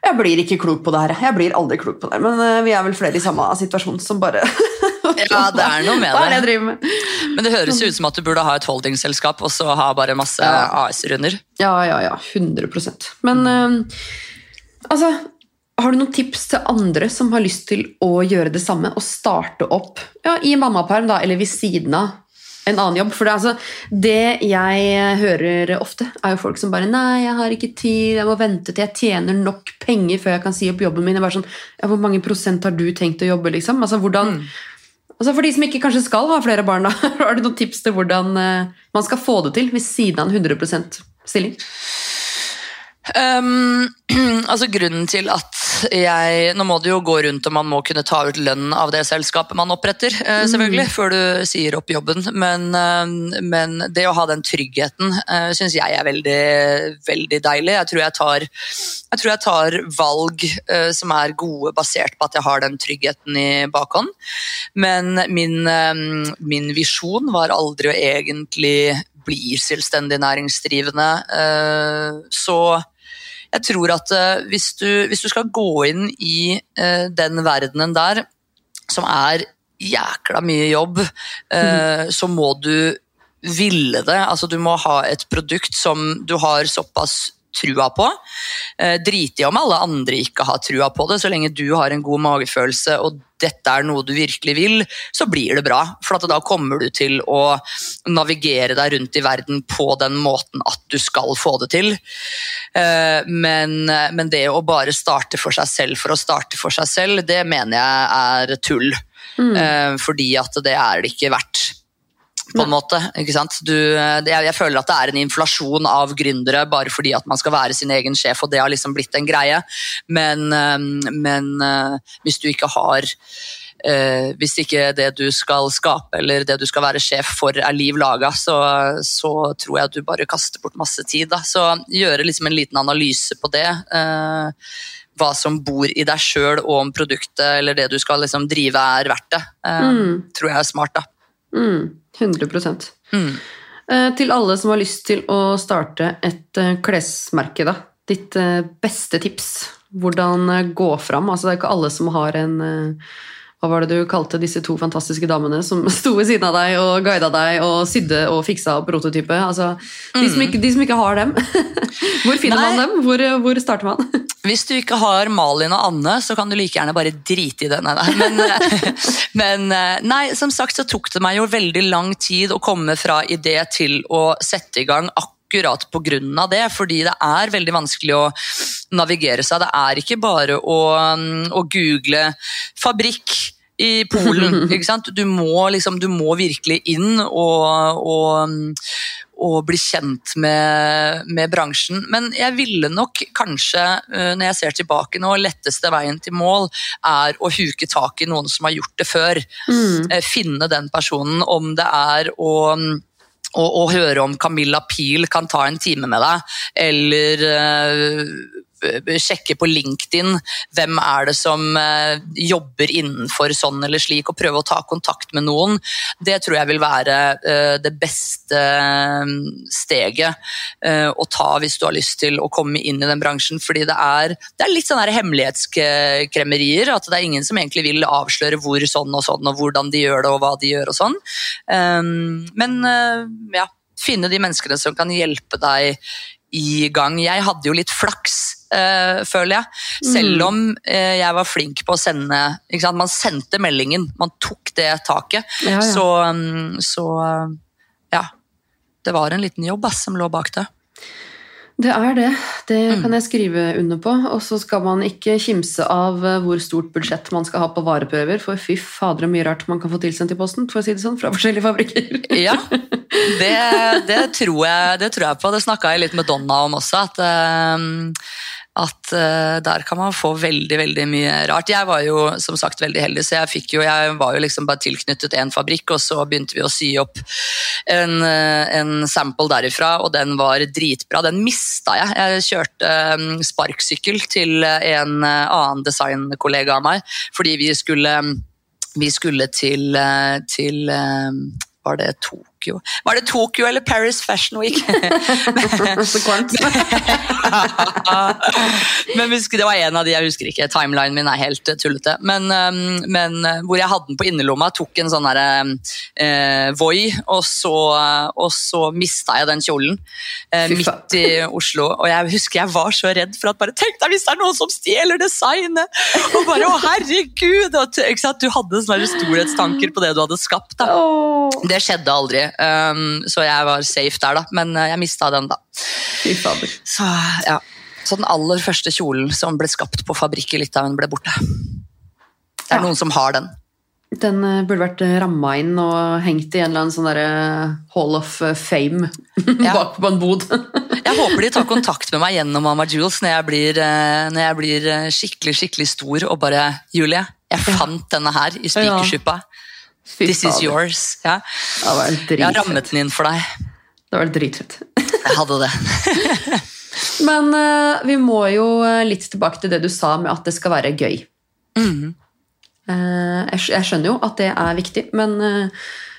Jeg blir ikke klok på det her. Jeg blir aldri klok på det her, men eh, vi er vel flere i samme situasjon som bare Ja, det er noe med det det. Men det høres ut som at du burde ha et holdingselskap og så ha bare masse Ja. AS-runder. Ja, ja, ja. 100% Men uh, altså Har du noen tips til andre som har lyst til å gjøre det samme? Og starte opp ja, i mammaperm, da, eller ved siden av en annen jobb? For det, altså, det jeg hører ofte, er jo folk som bare Nei, jeg har ikke tid, jeg må vente til jeg tjener nok penger før jeg kan si opp jobben min. Jeg bare sånn, ja, Hvor mange prosent har du tenkt å jobbe, liksom? Altså, hvordan... Altså For de som ikke kanskje skal ha flere barn, da, har du noen tips til hvordan eh, man skal få det til ved siden av en 100% stilling? Um, altså Grunnen til at jeg Nå må det jo gå rundt og man må kunne ta ut lønn av det selskapet man oppretter, eh, selvfølgelig, før du sier opp jobben. Men, eh, men det å ha den tryggheten uh, syns jeg er veldig, veldig deilig. Jeg tror jeg tar, jeg tror jeg tar valg uh, som er gode basert på at jeg har den tryggheten i bakhånd. Men min, eh, min visjon var aldri å egentlig bli selvstendig næringsdrivende. eh, så jeg tror at eh, hvis, du, hvis du skal gå inn i eh, den verdenen der, som er jækla mye jobb, mm. så må du ville det. Altså, du må ha et produkt som du har såpass trua på. Eh, Drit i om alle andre ikke har trua på det, så lenge du har en god magefølelse og dette er noe du virkelig vil, så blir det bra. For at da kommer du til å navigere deg rundt i verden på den måten at du skal få det til. Eh, Men, men det å bare starte for seg selv for å starte for seg selv, det mener jeg er tull. Mm. Fordi at det er det ikke verdt på en måte. ikke sant? Du, jeg, jeg føler at det er en inflasjon av gründere bare fordi at man skal være sin egen sjef, og det har liksom blitt en greie. Men, eh, men eh, hvis du ikke har eh, Hvis ikke det du skal skape eller det du skal være sjef for er liv laga, så, så tror jeg at du bare kaster bort masse tid. Da. Så gjøre liksom en liten analyse på det. Eh, hva som bor i deg sjøl, og om produktet eller det du skal liksom drive er verdt det. Eh, Tror jeg er smart, da. Mm, 100 Mm. Eh, Til alle som har lyst til å starte et eh, klesmerke, da. Ditt eh, beste tips. Hvordan gå fram? Altså, det er ikke alle som har en Hva var det du kalte disse to fantastiske damene som sto ved siden av deg og guida deg og sydde og fiksa prototype? Altså, de, som ikke, de som ikke har dem. Hvor finner Nei. man dem? Hvor, hvor starter man? Hvis du ikke har Malin og Anne, så kan du like gjerne bare drite i det. Nei. Men, men eh, nei, som sagt så tok det meg jo veldig lang tid å komme fra idé til å sette i gang akkurat på grunn av det, fordi det er veldig vanskelig å navigere seg. Det er ikke bare å, mm, å google fabrikk i Polen. ikke sant? Du må, liksom, du må virkelig inn og, og, mm, og bli kjent med, med bransjen. Men jeg ville nok kanskje, eh, når jeg ser tilbake nå, letteste veien til mål er å huke tak i noen som har gjort det før. Mm. Finne den personen, om det er å å høre om Camilla Pil kan ta en time med deg, eller eh, sjekke på LinkedIn hvem er det som eh, jobber innenfor sånn eller slik, og prøve å ta kontakt med noen. Det tror jeg vil være eh, det beste eh, steget eh, å ta hvis du har lyst til å komme inn i den bransjen, fordi det er, det er litt sånn hemmelighetskremmerier, at det er ingen som egentlig vil avsløre hvor sånn og sånn, og hvordan de gjør det, og hva de gjør og sånn. Men ja, finne de menneskene som kan hjelpe deg i gang. Jeg hadde jo litt flaks, uh, føler jeg. Selv om uh, jeg var flink på å sende? Man sendte meldingen, man tok det taket. Ja, ja. Så, um, så ja. Det var en liten jobb ass, som lå bak det. Det er det. Det kan jeg skrive under på. Og så skal man ikke kimse av eh, hvor stort budsjett man skal ha på vareprøver, for fy fader, så mye rart man kan få tilsendt i posten for å si det sånn, fra forskjellige fabrikker. Ja, det, det, tror jeg, det tror jeg på. Det snakka jeg litt med Donna om også. At, eh, at eh, der kan man få veldig veldig mye rart. Jeg var jo som sagt veldig heldig, så jeg, jo, jeg var jo liksom bare tilknyttet én fabrikk, og så begynte vi å sy opp en, eh, en sample derifra, og den var dritbra. Den mista jeg. Jeg kjørte eh, sparksykkel til en annen designkollega av meg, fordi vi skulle vi skulle til, til Var det Tokyo? Var det Tokyo eller Paris Fashion Week? men husker, Det var en av de, jeg husker ikke, timelinen min er helt eh, tullete. Men, um, men uh, hvor jeg hadde den på innerlomma, tok en sånn derre uh, Voi, og så, og så mista jeg den kjolen eh, midt i Oslo. Og jeg husker jeg var så redd for at bare Tenk deg hvis det er noen som stjeler designet! Og bare å herregud! Og? Du hadde sånne storhetstanker på det du hadde skapt. da. Det skjedde aldri, um, så jeg var safe der, da. Men uh, jeg mista den, da. fy fader. Så, ja. så den aller første kjolen som ble skapt på fabrikk i Litauen, ble borte. Det er Ja. noen som har den. Den eh, burde vært ramma inn og hengt i en eller annen sånn Hall of Fame Ja. bak på en bod. Jeg håper de tar kontakt med meg gjennom Mama Jules når jeg blir, når jeg blir skikkelig skikkelig stor og bare Julie, jeg fant denne her i Spikersuppa. Fy This is yours. Ja. Jeg har rammet den inn for deg. Det var dritfett. Jeg hadde det. Men uh, vi må jo eh, litt tilbake til det du sa med at det skal være gøy. Mm. Eh, jeg, jeg skjønner jo at det er viktig, men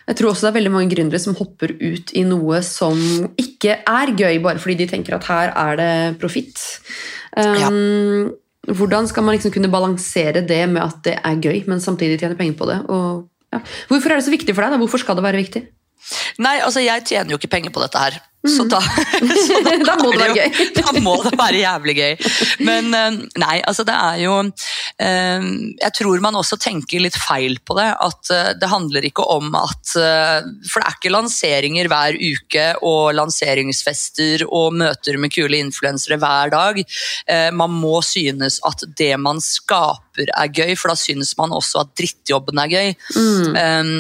jeg tror også det er veldig mange gründere som hopper ut i noe som ikke er gøy, bare fordi de tenker at her er det profitt. Um, Hvordan skal man liksom kunne balansere det med at det er gøy, men samtidig tjene penger på det? Og, Hvorfor er det så viktig for deg? Da? Hvorfor skal det være viktig? Nei, altså jeg tjener jo ikke penger på dette her. Så da, så Da må det være gøy. Da må det være jævlig gøy. Men eh, nei, altså det er jo eh, Jeg tror man også tenker litt feil på det. At eh, det handler ikke om at For det er ikke lanseringer hver uke og lanseringsfester og møter med kule influensere hver dag. Man må synes at det man skaper er gøy, for da synes man også at drittjobben er gøy. Um,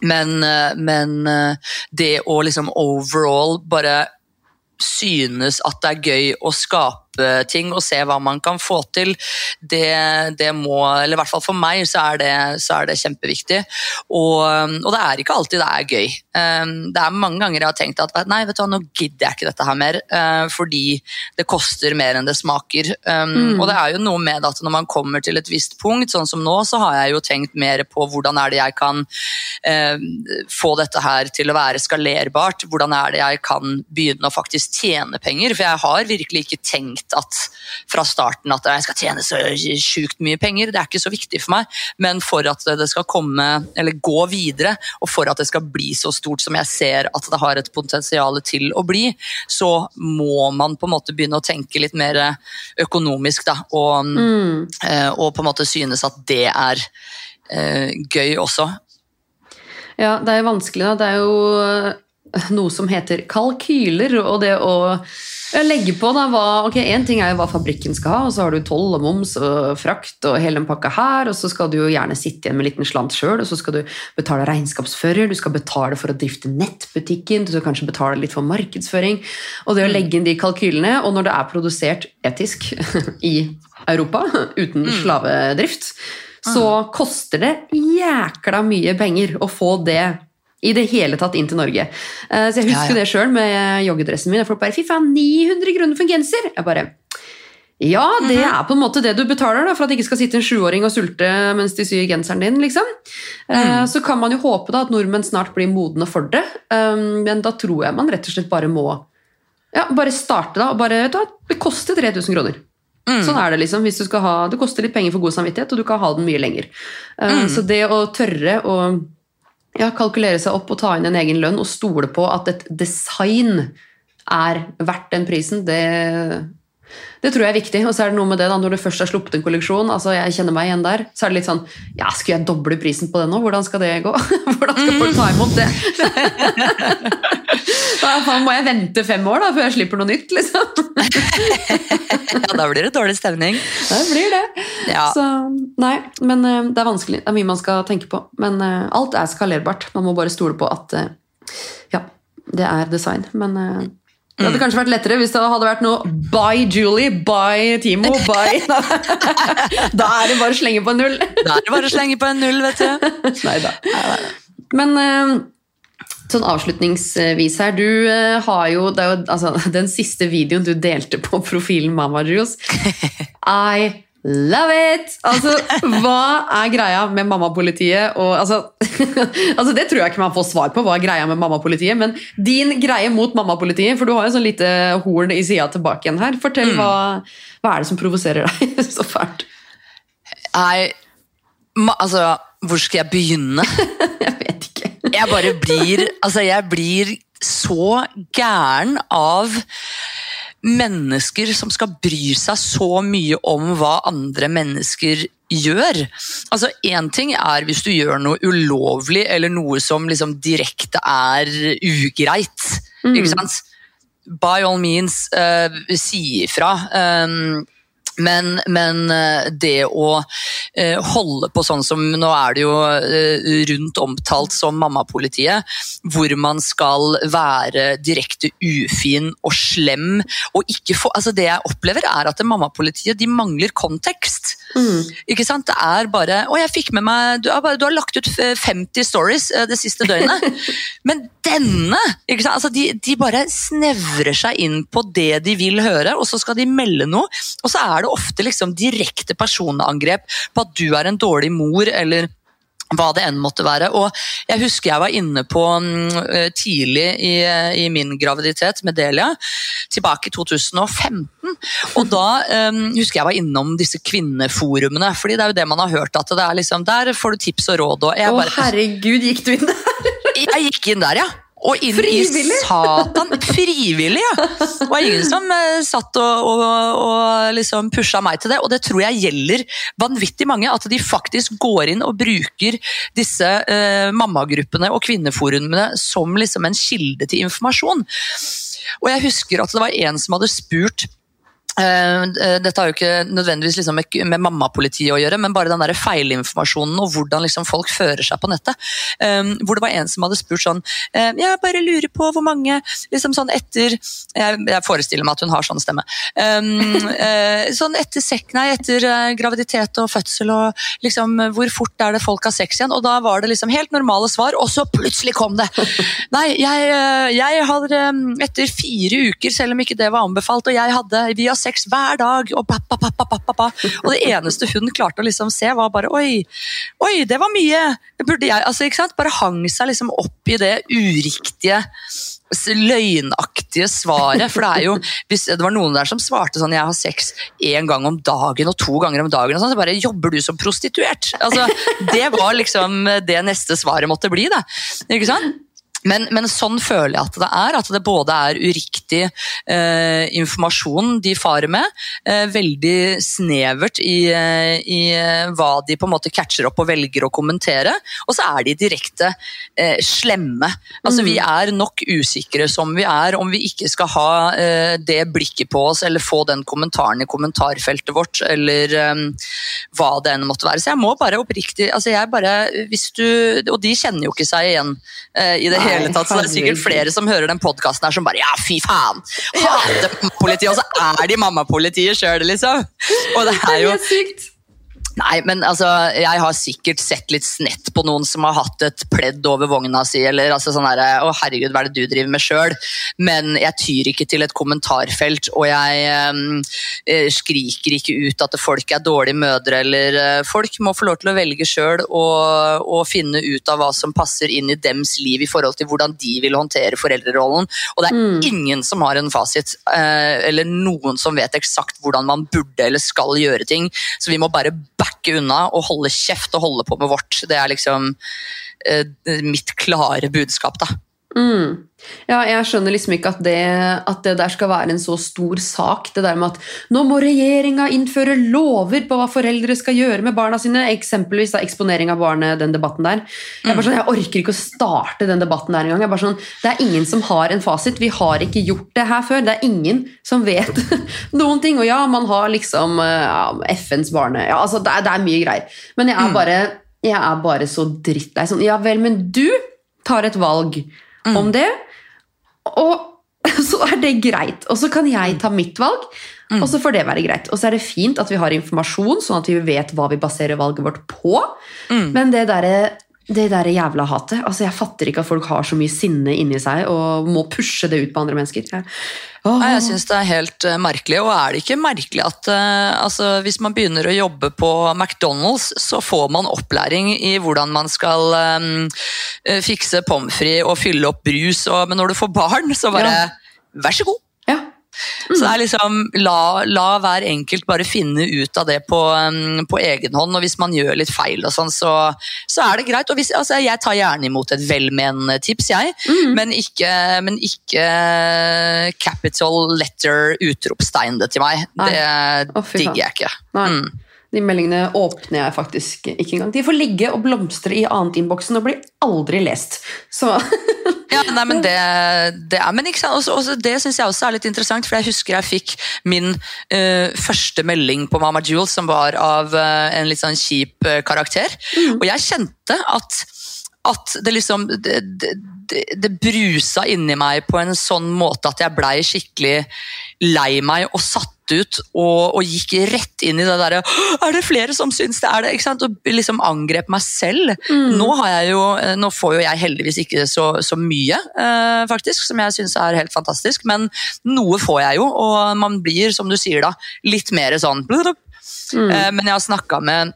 men, eh, men eh, det å liksom overall bare synes at det er gøy å skape ting og se hva man kan få til, det, det må Eller i hvert fall for meg så er det, så er det kjempeviktig. Og, og det er ikke alltid det er gøy. Um, Det er mange ganger jeg har tenkt at nei, vet du hva, nå gidder jeg ikke dette her mer, fordi det koster mer enn det smaker. Mm. Og det er jo noe med at når man kommer til et visst punkt, sånn som nå, så har jeg jo tenkt mer på hvordan er det jeg kan eh, få dette her til å være skalerbart. Hvordan er det jeg kan begynne å faktisk tjene penger? For jeg har virkelig ikke tenkt at fra starten at jeg skal tjene så sjukt mye penger. Det er ikke så viktig for meg. Men for at det skal komme, eller gå videre, og for at det skal bli så stort som jeg ser at det har et potensial til å bli, så må man på en måte begynne å tenke litt mer økonomisk, da. Og, mm. og på en måte synes at det er eh, gøy også. Ja, det er jo vanskelig, da. Det er jo noe som heter kalkyler, og det å legge på da, hva Ok, én ting er jo hva fabrikken skal ha, og så har du toll og moms og frakt og hele den pakka her, og så skal du jo gjerne sitte igjen med en liten slant sjøl, og så skal du betale regnskapsfører, du skal betale for å drifte nettbutikken, du skal kanskje betale litt for markedsføring, og det å legge inn de kalkylene, og når det er produsert etisk i Europa, uten slavedrift, så koster det jækla mye penger å få det i det hele tatt inn til Norge. Uh, Så jeg husker ja. det sjøl med joggedressen min. Folk bare 'fy faen, 900 kroner for en genser'! Jeg bare ja, det er på en måte det du betaler da, for at det ikke skal sitte en sjuåring og sulte mens de syr genseren din. liksom. Mm. Så kan man jo håpe da at nordmenn snart blir modne for det, um, men da tror jeg man rett og slett bare må ja, bare starte da, og bare, vet du hva, det koster 3000 kroner. Sånn er det liksom. hvis du skal ha, Det koster litt penger for god samvittighet, og du kan ha den mye lenger. Mm. Så det å tørre å ja, kalkulere seg opp og ta inn en egen lønn og stole på at et design er verdt den prisen, det, det tror jeg er viktig. Og så er det noe med det da, når du først har sluppet en kolleksjon, altså jeg kjenner meg igjen der, så er det litt sånn Ja, skulle jeg doble prisen på det nå? Hvordan skal det gå? Hvordan skal folk ta imot det? Da må jeg vente fem år da, før jeg slipper noe nytt, liksom? Ja, da blir det dårlig stemning. Det blir det. Ja. Så, nei, men eh, det er vanskelig. Det er mye man skal tenke på. Men uh, alt er skalerbart. Man må bare stole på at uh, ja, det er design. Men eh, det hadde kanskje vært lettere hvis det hadde vært noe by Julie, by Timo, by Da er det bare å slenge på en null. Da er det bare å slenge på en null, vet du. Neida. Men eh, sånn avslutningsvis her, du eh, har jo, det er jo altså, Den siste videoen du delte på profilen Mama Juice I love it! Altså, hva er greia med mammapolitiet? Og, altså, altså, det tror jeg ikke man får svar på, hva er greia med mammapolitiet, men din greie mot mammapolitiet, for du har jo sånn lite horn i sida tilbake igjen her. Fortell, hva, hva er det som provoserer deg så fælt? Nei, altså, hvor skal jeg begynne? Jeg vet ikke. Jeg bare blir Altså, jeg blir så gæren av mennesker som skal bry seg så mye om hva andre mennesker gjør. Altså, Én ting er hvis du gjør noe ulovlig eller noe som liksom direkte er ugreit. Sant? By all means, uh, si ifra. Um, men, men eh, det å eh, holde på sånn som Nå er det jo eh, rundt omtalt som mammapolitiet, hvor man skal være direkte ufin og slem. og ikke få, altså Det jeg opplever, er at mammapolitiet mangler kontekst. Ikke sant? Det er bare Å, jeg fikk med meg Du har, bare, du har lagt ut eh, 50 stories eh, det siste døgnet. Men denne! Ikke sant? Altså, de, de bare snevrer seg inn på det de vil høre, og så skal de melde noe. Og så er det ofte liksom direkte personangrep på at du er en dårlig mor, eller hva det enn måtte være. Og jeg husker jeg var inne på mm, eh, tidlig i, i min graviditet med Delia, tilbake i 2015. Og da um, husker jeg var innom disse kvinneforumene, fordi det er jo det man har hørt, at det er liksom, der får du tips og råd. Og jeg Å, bare, herregud, gikk du inn der? jeg gikk inn der, ja. Og inn Frivillig? i satan Frivillig, ja! Det var ingen som eh, satt og, og, og liksom pusha meg til det. Og det tror jeg gjelder vanvittig mange. At de faktisk går inn og bruker disse uh, mammagruppene og kvinneforumene som liksom en kilde til informasjon. Og jeg husker at det var en som hadde spurt dette har jo ikke nødvendigvis liksom med, mammapolitiet å gjøre, men bare den der feilinformasjonen og hvordan liksom folk fører seg på nettet. Um, hvor det var en som hadde spurt sånn Jeg bare lurer på hvor mange liksom sånn etter Jeg, forestiller meg at hun har sånn stemme. Sånn etter sek, nei, etter graviditet og fødsel og liksom Hvor fort er det folk har sex igjen? Og da var det liksom helt normale svar, og så plutselig kom det! Nei, jeg, jeg har etter fire uker, selv om ikke det var anbefalt, og jeg hadde vi har sex hver dag, og ba, ba, ba. Og det eneste hun klarte å liksom se, var bare Oi, oi, det var mye! Burde jeg altså, ikke sant? Bare hang seg liksom opp i det uriktige løgnaktige svaret. For det er jo hvis Det var noen der som svarte sånn Jeg har sex én gang om dagen og to ganger om dagen. og sånn, så bare Jobber du som prostituert? Altså, Det var liksom det neste svaret måtte bli. Da. Ikke sant? Men, men sånn føler jeg at det er. At det både er uriktig eh, informasjon de farer med, eh, veldig snevert i, eh, i eh, hva de på en måte catcher opp og velger å kommentere, og så er de direkte eh, slemme. Altså Vi er nok usikre som vi er, om vi ikke skal ha eh, det blikket på oss, eller få den kommentaren i kommentarfeltet vårt, eller hva det enn måtte være. Så jeg må bare oppriktig altså jeg bare, hvis du, Og de kjenner jo ikke seg igjen i det Nei, hele tatt, så det er sikkert flere som hører den podkasten her som bare ja, fy faen! Hater politiet! og så er de mammapolitiet sjøl, liksom! Og det er jo helt sykt. Nei, men altså, jeg har sikkert sett litt snett på noen som har hatt et pledd over vogna si, eller altså sånn herre Å, herregud, hva er det du driver med sjøl? Men jeg tyr ikke til et kommentarfelt, og jeg ehm, eh, skriker ikke ut at folk er dårlige mødre, eller eh, Folk må få lov til å velge sjøl og, og finne ut av hva som passer inn i dems liv i forhold til hvordan de vil håndtere foreldrerollen. Og det er ingen som har en fasit, eh, eller noen som vet eksakt hvordan man burde eller skal gjøre ting. Så vi må bare backe unna og holde kjeft og holde på med vårt. Det er liksom eh, mitt klare budskap, da. Mm. Ja, jeg skjønner liksom ikke at det, at det der skal være en så stor sak. Det der med at nå må regjeringa innføre lover på hva foreldre skal gjøre med barna sine. Eksempelvis da, eksponering av barnet, den debatten der. Jeg, bare sånn, jeg orker ikke å starte den debatten der engang. Sånn, Det er ingen som har en fasit. Vi har ikke gjort det her før. Det er ingen som vet noen ting. Og ja, man har liksom eh, ja, FNs barne... Ja, altså, det er, det er mye greier. Men jeg er bare, jeg er bare så drittlei. Sånn, ja vel, men du tar et valg om det, og så er det greit. Og så kan jeg ta mitt valg, og så får det være greit. Og så er det fint at vi har informasjon, sånn at vi vet hva vi baserer valget vårt på. Men det derre det der jævla hatet. altså Jeg fatter ikke at folk har så mye sinne inni seg og må pushe det ut på andre mennesker. Jeg, oh. Nei, jeg syns det er helt eh, merkelig. Og er det ikke merkelig at uh, altså, hvis man begynner å jobbe på McDonald's, så får man opplæring i hvordan man skal eh, fikse pommes frites og fylle opp brus, og, men når du får barn, så bare Ja. Vær så god! Så det er liksom, la, la hver enkelt bare finne ut av det på, um, på egen hånd. Og hvis man gjør litt feil, og sånn, så, så er det greit. Og hvis, altså, jeg tar gjerne imot et velmenende tips, jeg. Men, ikke, men ikke capital letter utropstegn det til meg. Nei. Det oh, digger jeg ikke. Nei. Mm. De meldingene åpner jeg faktisk ikke engang. De får ligge og blomstre i annet-innboksen og blir aldri lest. Så Ja, nei, men det, det er Men? Også, også, det syns jeg også er litt interessant, for jeg husker jeg fikk min uh, første melding på Mama Jewel, som var av uh, en litt sånn kjip uh, karakter. Og jeg kjente at at det liksom det, det, det, det brusa inni meg på en sånn måte at jeg blei skikkelig lei meg og satt ut og, og gikk rett inn i det derre Er det flere som syns det er det? Ikke sant? Og liksom angrep meg selv. Nå, har jeg jo, nå får jo jeg heldigvis ikke så, så mye, eh, faktisk, som jeg syns er helt fantastisk, men noe får jeg jo, og man blir, som du sier da, litt mer sånn Eh, Men jeg har snakka med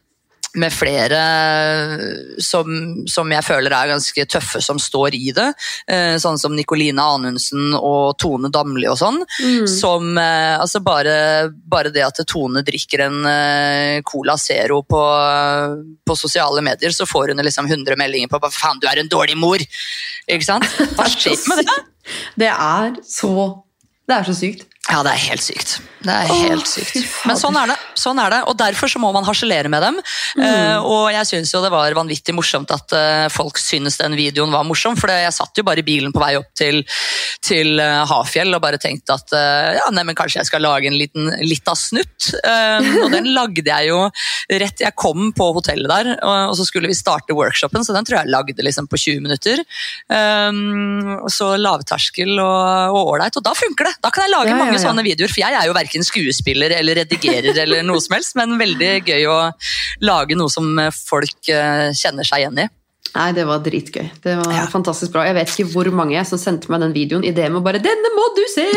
med flere som, som jeg føler er ganske tøffe som står i det. Eh, sånn som Nikoline Anundsen og Tone Damli og sånn. Som eh, altså bare, bare det at Tone drikker en eh, Cola Zero på, på sosiale medier, så får hun liksom 100 meldinger på faen, du er en dårlig mor. Ikke sant? Hva skjer med det? Det er så Det er så sykt. Ja, det er helt sykt. Det er helt sykt. Men sånn er det. Sånn er det. Og derfor så må man harselere med dem. Mm. Uh, og jeg syns jo det var vanvittig morsomt at uh, folk synes den videoen var morsom. For jeg satt jo bare i bilen på vei opp til, til uh, Hafjell og bare tenkte at ja, neimen kanskje jeg skal lage en liten lita snutt. Eh, og den lagde jeg jo rett Jeg kom på hotellet der, og, og så skulle vi starte workshopen, så den tror jeg lagde liksom på 20 minutter. Så lavterskel og og ålreit, og da funker det. Da kan jeg lage Ja, ja, mange sånne videoer, for jeg er jo verken skuespiller eller redigerer eller noe som helst, men veldig gøy å lage noe som folk eh, kjenner seg igjen i. Nei, det var dritgøy. Det var Ja. fantastisk bra. Jeg vet ikke hvor mange som sendte meg den videoen i det med bare 'Denne må du se!'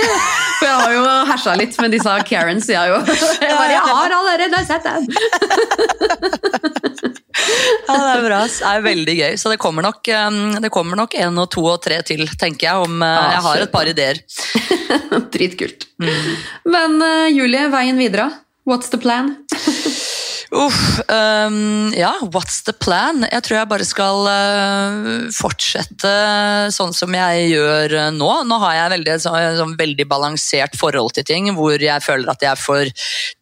For jeg har jo hersa litt med disse Karens. Jeg, jo. jeg bare 'Jeg har allerede sett den!' Ja, det er bra. Det er veldig gøy. Så det kommer nok, det kommer nok en og to og tre til, tenker jeg. Om, eh, jeg har et par ideer. Dritkult. Mm. Men eh, Julie, veien videre? What's the plan? Uff, um, ja, what's the plan? Jeg tror jeg bare skal uh, fortsette sånn som jeg gjør uh, nå. Nå har jeg veldig, så, sånn veldig balansert forhold til ting, hvor jeg føler at jeg får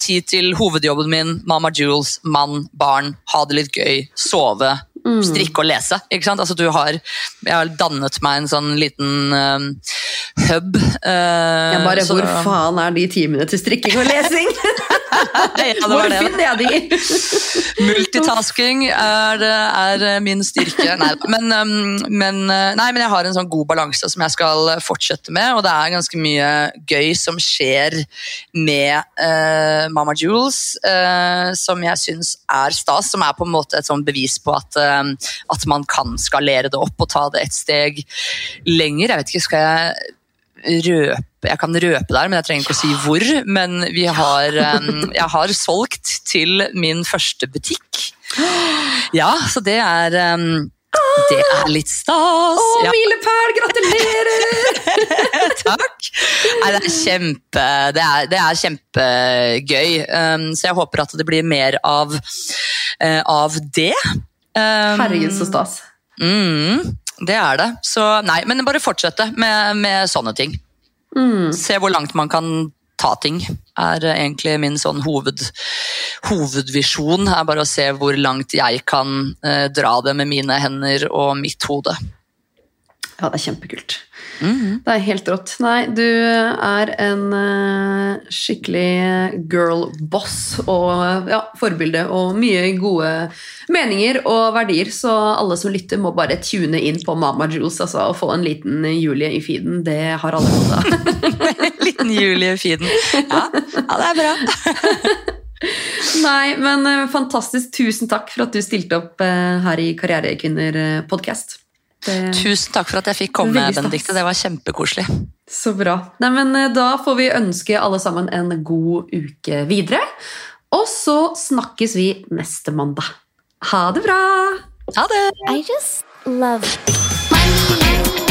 tid til hovedjobben min, Mama Jules, mann, barn, ha det litt gøy, sove, strikke og lese. Ikke sant? Altså, du har, jeg har dannet meg en sånn liten uh, hub. Uh, ja, bare, så- Hvor faen er de timene til strikking og lesing? ja, Hvor det. finner jeg de? Multitasking er, er min styrke. Nei, men, um, men, uh, nei, men jeg har en sånn god balanse som jeg skal fortsette med, og det er ganske mye gøy som skjer med uh, Mama Jules, uh, som jeg syns er stas, som er på en måte et sånn bevis på at, uh, at man kan skalere det opp og ta det et steg lenger. Jeg vet ikke, skal jeg røpe Jeg kan røpe der, men jeg trenger ikke å si hvor. Men vi har, jeg har solgt til min første butikk. Ja, så det er Det er litt stas. Å, Ja, milepæl! Gratulerer! takk. Nei, det er kjempe Det er, det er kjempegøy. Um, så jeg håper at det blir mer av, uh, av det. Um, Herregud, så stas. Mm, det er det. Så nei, men bare fortsette med, med sånne ting. Mm. Se hvor langt man kan ta ting, er egentlig min sånn hoved, hovedvisjon. er bare å se hvor langt jeg kan eh, dra det med mine hender og mitt hode. Ja, det er kjempekult. Mhm. Det er helt rått. Nei, du er en eh, skikkelig girl-boss og ja, forbilde og mye gode meninger og verdier, så alle som lytter må bare tune inn på Mama Jules altså, og få en liten Julie i feeden. Det har alle fått av. Liten Julie i Fiden. Ja, ja, det er bra. Nei, men eh, fantastisk. Tusen takk for at du stilte opp eh, her i Karrierekvinner-podkast. Tusen takk for at jeg fikk komme, Benedicte. Det var kjempekoselig. Så bra. Nei, men eh, Da får vi ønske alle sammen en god uke videre. Og så snakkes vi neste mandag. Ha det bra! Ha det! I just love money.